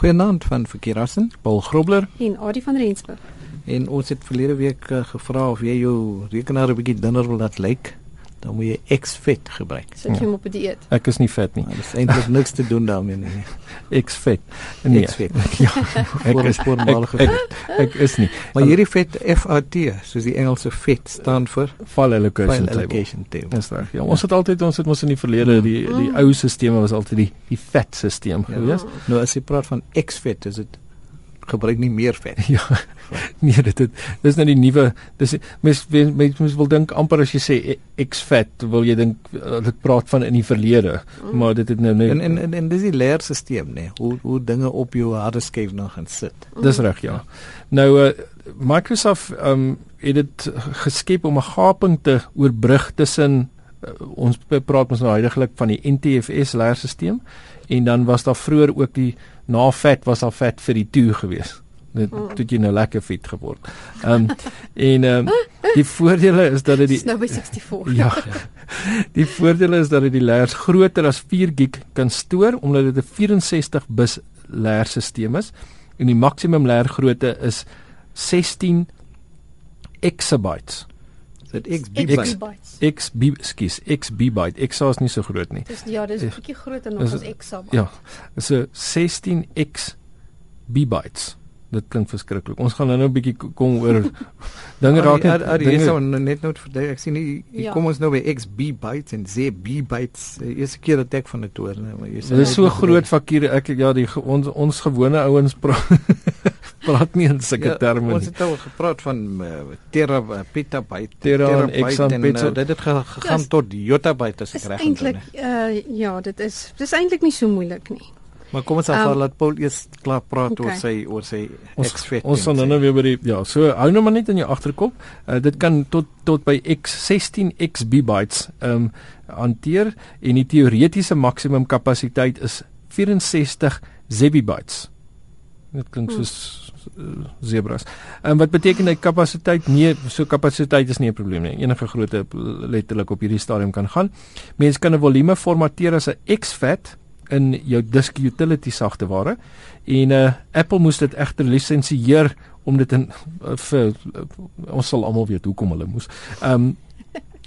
Goeienaand van Verkeerassen, Paul Grobler en Adie van Rensburg. En ons het verlede week uh, gevra of jy jou rekenaar 'n bietjie dunner wil laat lyk dan moet jy X-vet gebruik. Sit jy ja. op 'n dieet? Ek is nie vet nie. Dit is eintlik niks te doen daarmee nie. X-vet. Nee. X-vet. ja. Ek is voormalige vet. Ek, ek is nie. Maar hierdie vet FAT, soos die Engelse vet staan vir file allocation, file allocation table. table. Dis reg. Ja, ons het altyd ons het mos in die verlede die die mm. ou stelsels was altyd die die vet stelsel ja. gewees. Nou as jy praat van X-vet, is dit gebruik nie meer vet. Ja. Nee, dit dit dis nou die nuwe dis mens mens mens wil dink amper as jy sê X vet wil jy dink dit praat van in die verlede, mm. maar dit het nou net en en en, en dis die leerstelsel nê, nee, hoe hoe dinge op jou harde skyf nog gaan sit. Mm. Dis reg, ja. Nou uh, Microsoft um het dit geskep om 'n gaping te oorbrug tussen ons praat ons nou heidaglik van die NTFS leerstelsel en dan was daar vroeër ook die na vet was daar vet vir die toe gewees. Dit mm. het jy nou lekker fit geword. Ehm um, en ehm um, die voordele is dat dit die nou by 64. Ja. Die voordele is dat dit die layers groter as 4 gig kan stoor omdat dit 'n 64 bus layer stelsel is en die maksimum layer grootte is 16 exabytes. Dit XB bytes. XB skus XB byte. Exa is nie so groot nie. Dis ja, dis 'n bietjie groter nog as Exa. Ja. Dis 'n 16x bytes. Dit klink verskriklik. Ons gaan nou nou 'n bietjie kom oor dinge raak net dinge so net nou vir ek sien nie ja. kom ons nou by XB bytes en ZB bytes. Eerste keer dat ek van dit hoor, nou, maar jy sê Dit is so groot vakuur ek ja die ons ons gewone ouens praat praat nie in sulke ja, terme nie. Ons het al gepraat van uh, tera uh, petabyte, tera en exabyte. Uh, dit het gegaan ja, tot yottabyte as ek reg is. Eintlik uh, ja, dit is dis eintlik nie so moeilik nie. Maar kom ons af um, laat Paul eers klaar praat okay. oor sy oor sy X-vet. Ons sal nou weer by die ja, so hou nou maar net in jou agterkop. Uh, dit kan tot tot by X16 XB bytes ehm um, hanteer en die teoretiese maksimum kapasiteit is 64 zebibytes. Dit klink soos uh, zebras. En wat beteken hy kapasiteit? Nee, so kapasiteit is nie 'n probleem nie. Enige grootte letterlik op hierdie stadium kan gaan. Mens kan 'n volume formateer as 'n exFAT in jou disk utility sagteware en uh, Apple moes dit egter lisensieer om dit in uh, vir uh, ons sal almal weet hoekom hulle moes. Um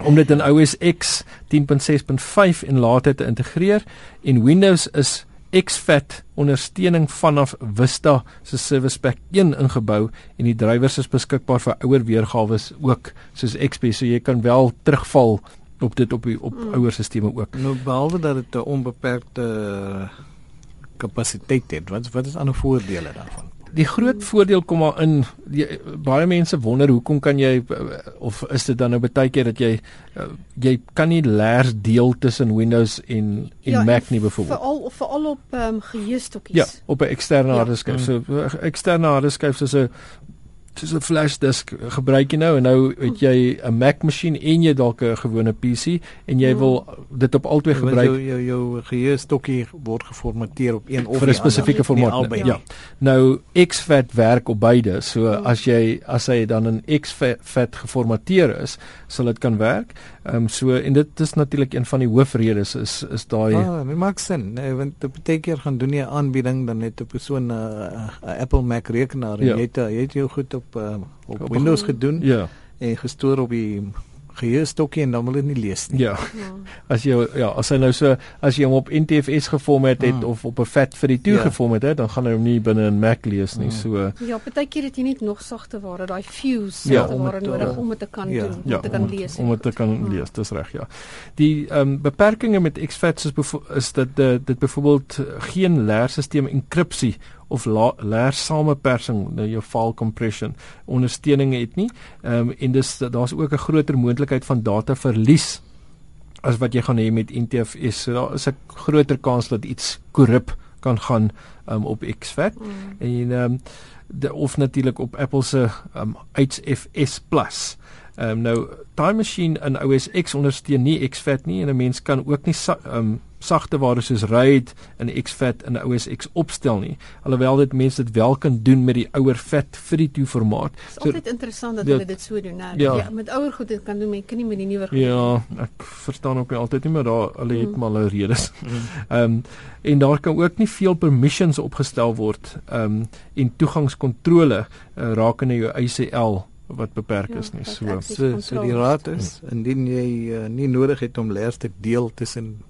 om dit in OS X 10.6.5 en later te integreer en Windows is XFAT ondersteuning vanaf Vista se Service Pack 1 ingebou en die drywers is beskikbaar vir ouer weergawe ook soos XP so jy kan wel terugval op dit op die op mm. ouer stelsels ook. Nou behalwe dat dit 'n onbeperkte kapasiteit het, wat wat is ander voordele daarvan? Die groot voordeel kom maar in die, baie mense wonder hoekom kan jy of is dit dan nou baie keer dat jy jy kan nie layers deel tussen Windows en en ja, Mac nie byvoorbeeld. Veral veral op ehm um, geheustokkies. Ja, op 'n eksterne ja. hardeskyf. So eksterne hardeskyf soos 'n soos 'n flash disk gebruik jy nou en nou het jy 'n Mac masjien en jy dalk 'n gewone PC en jy wil dit op albei gebruik. Jou jou, jou geheue stokkie word geformateer op een of vir 'n spesifieke formaat. Nee, ja. Nou exFAT werk op beide. So hmm. as jy as hy dan in exFAT geformateer is, sal dit kan werk. Ehm um, so en dit is natuurlik een van die hoofredes is is daai Ah, dit maak sin. Nee, want baie keer gaan doen jy 'n aanbieding dan net 'n persoon 'n uh, uh, Apple Mac rekenaar en ja. jy het jy het jou goed op uh, op, op Windows gedoen. Ja. En gestoor op die geheue stokkie en dan wil dit nie lees nie. Ja. ja. As jy ja, as hy nou so as jy hom op NTFS gevormat het mm. of op 'n vet vir die toe ja. gevormat het, dan gaan hy hom nie binne in Mac lees nie. Mm. So Ja, baie keer het jy net nog sagte ware, daai fuse ja, ware nodig om dit te kan ja, doen, om ja, te kan lees. Om dit te kan mm. lees, dis reg, ja. Die ehm um, beperkings met XFAT is is dat uh, dit byvoorbeeld geen leerstelsel enkripsie of leer samepersing nou jou file compression ondersteuning het nie. Ehm um, en dis daar's ook 'n groter moontlikheid van data verlies as wat jy gaan hê met NTFS. So daar is 'n groter kans dat iets korrup kan gaan um, op XFAT mm. en ehm um, de of natuurlik op Apple se um, HFS Plus. Ehm um, nou Time Machine in OS X ondersteun nie exFAT nie en 'n mens kan ook nie ehm um, sagte ware soos RAID in exFAT in 'n OS X opstel nie. Alhoewel dit mense dit wel kan doen met die ouer FAT32 formaat. Dit is so, altyd interessant dat hulle dit so doen, né? Ja. ja, met ouer goed dit kan doen, men kan nie met die nuwer goed. Ja, ek verstaan ook nie altyd nie, maar daar hulle het mm. maar hulle redes. Ehm um, en daar kan ook nie veel permissions opgestel word ehm um, en toegangskontrole uh, rakende jou ACL wat beperk ja, is nie so so, so die raad is indien jy uh, nie nodig het om leers te deel tussen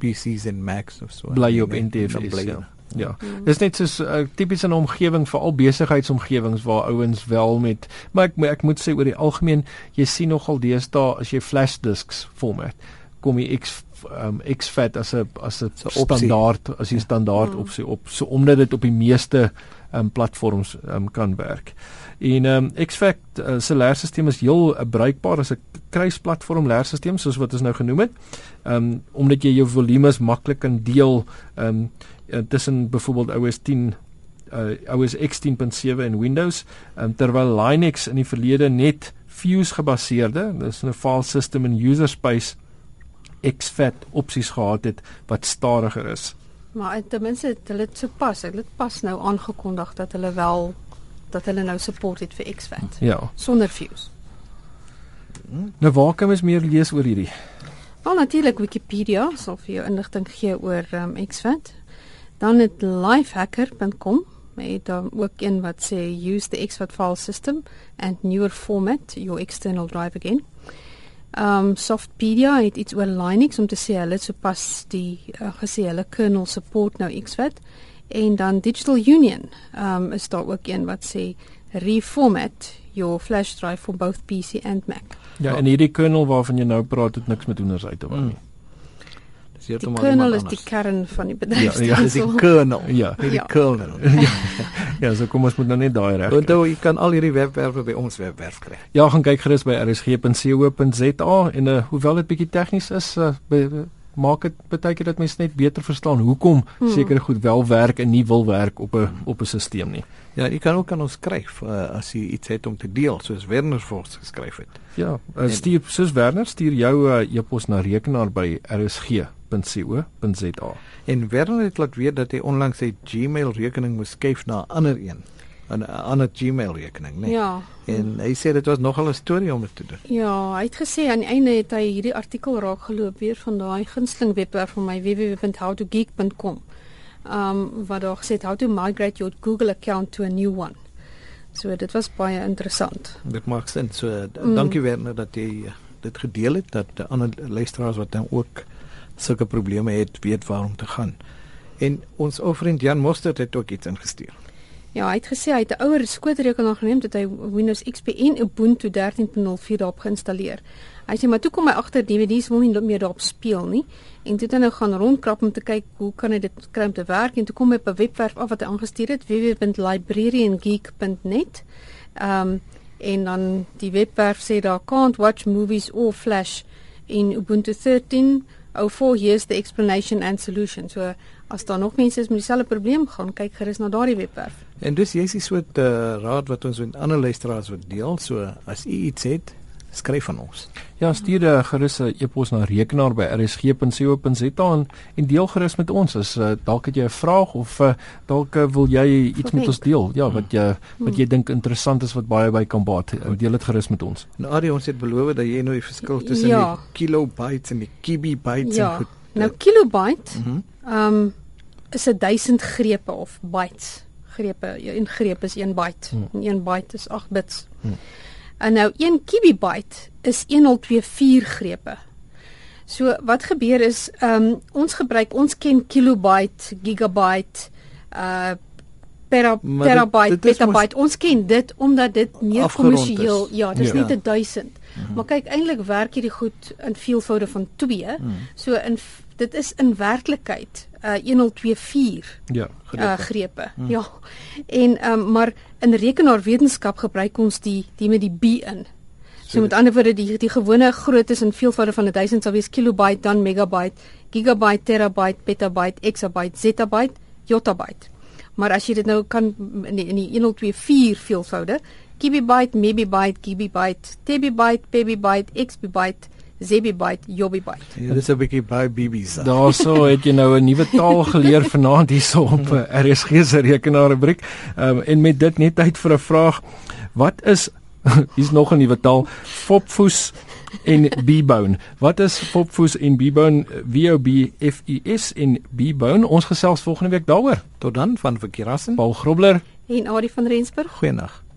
PCs en Macs of so. Bly op NTFS. Ja. Ja. Mm. Dis net so 'n uh, tipiese omgewing vir al besigheidsomgewings waar ouens wel met maar ek ek moet sê oor die algemeen jy sien nogal deesdae as jy flash disks format kom jy X um, exFAT as 'n as 'n standaard as jy standaard mm. op sy op so omdat dit op die meeste um, platforms um, kan werk. En ehm um, exFAT uh, se leerstelsel is heel uh, bruikbaar as 'n kruisplatform leerstelsel soos wat ons nou genoem het. Ehm um, omdat jy jou volumes maklik kan deel ehm um, tussen byvoorbeeld OS 10 uh, OS X10.7 en Windows um, terwyl Linux in die verlede net Fuse gebaseerde, dis 'n file system en user space exFAT opsies gehad het wat stadiger is. Maar ten minste het hulle dit sopas, hulle het pas nou aangekondig dat hulle wel dat hulle nou support het vir exFAT. Ja. Sonder Fuse. Nou waar kan mens meer lees oor hierdie? Wel natuurlik Wikipedia sal vir jou inligting gee oor um, exFAT. Dan het lifehacker.com met dan ook een wat sê use the exFAT file system and newer format your external drive again. Um Softpedia het iets oor Linux om te sê hulle sopas die uh, gesê hulle kernel support nou exFAT en dan Digital Union um is daar ook een wat sê reformat your flash drive for both PC and Mac. Ja, en hierdie kernel waarvan jy nou praat het niks met hoenders uit te wou nie. Mm die kernel is die kern van die bedryf. Ja, ja, dis die kernel. Ja, die ja. kernel. ja. ja, so kom ons moet nou net daai reg. Want jy kan al hierdie webwerwe by ons webwerf kry. Ja, gaan kyk gerus by rsg.co.za en uh, hoewel dit bietjie tegnies is, uh, be, be, maak dit baie keer dat mense net beter verstaan hoekom hmm. sekere goed wel werk en nie wil werk op 'n op 'n stelsel nie. Ja, jy kan ook aan ons skryf uh, as jy iets het om te deel, soos Werner Vos geskryf het. Ja, uh, stuur soos Werner stuur jou uh, e-pos na rekenaar by rsg www.co.za. En Werner het laat weet dat hy onlangs sy Gmail rekening moes skuif na 'n ander een, 'n ander Gmail rekening, né? Nee? Ja. En hy sê dit was nogal 'n storie om dit te doen. Ja, hy het gesê aan die einde het hy hierdie artikel raak geloop weer van daai gunsteling webwerf van my www.howtogeek.com. Um wat daar gesê how to migrate your Google account to a new one. So dit was baie interessant. Dit maak sin. So mm. dankie Werner dat jy uh, dit gedeel het dat ander luisteraars wat dan ook sulke probleme het, weet waar om te gaan. En ons ou vriend Jan Mostert het ook iets ingestuur. Ja, hy het gesê hy het 'n ouer skootrekenaar geneem dat hy Windows XP en Ubuntu 13.04 daarop geïnstalleer. Hy sê maar toe kom hy agter DVD's wil nie meer daarop speel nie en toe het hy nou gaan rondkrap om te kyk hoe kan hy dit kry om te werk en toe kom hy op 'n webwerf af wat hy aangestuur het www.librariangeek.net. Ehm um, en dan die webwerf sê daar can't watch movies or flash in Ubuntu 13 ou for here's the explanation and solution. So as daar nog mense is met dieselfde probleem, gaan kyk gerus na daardie webwerf. En dis jy's die soort uh, raad wat ons met ander luisteraars wil deel. So as u iets het, skryf aan ons. Ja, stuur uh, gerus 'n e-pos na rekenaar by rsg.co.za en, en deel gerus met ons as uh, dalk het jy 'n vraag of uh, dalk uh, wil jy iets Verdenk. met ons deel. Ja, wat jy wat jy dink interessant is wat baie by kan baat. Uh, deel dit gerus met ons. Nou Adi, ons het beloof dat jy nou die verskil tussen ja. die kilobytes en die kibibytes ja. en goed. Nou kilobyte, mhm. ehm mm um, is 1000 grepe of bytes. Grepe, een greep is 1 byte hmm. en 1 byte is 8 bits. Hmm. En nou 1 kibibyte is 1024 grepe. So wat gebeur is, ehm um, ons gebruik ons ken kilobyte, gigabyte, uh pera, terabyte, petabyte. Ons ken dit omdat dit meer kommersieel, ja, dis ja. net 1000. Mm -hmm. Maar kyk, eintlik werk hierdie goed in veelvoude van 2. Mm. So in dit is in werklikheid uh 1024 ja grepe, uh, grepe. Hmm. ja. En um, maar in rekenaarwetenskap gebruik ons die die met die b in. So, met ander woorde die die gewone groottes in veelvoude van 1000 sal wees kilobyte dan megabyte gigabyte terabyte petabyte exabyte zettabyte yottabyte maar as jy dit nou kan in die, in die 1024 veelvoude Kibibyte, Mebibyte, Gibibyte, Tebibyte, Pebibyte, Xbibyte, Zebibyte, Yobbybyte. Ja, dis 'n bietjie baie BB's. Daarso het jy nou 'n nuwe taal geleer vanaand hierso op uh, RSG se rekenaar rubriek. Ehm um, en met dit net tyd vir 'n vraag. Wat is hier's nog 'n nuwe taal, Fopfoes en B-bone. Wat is Fopfoes en B-bone? V O B F U S en B-bone. Ons gesels volgende week daaroor. Tot dan van Verkerassen. Paul Grobler en Adie van Rensburg. Goeienaand.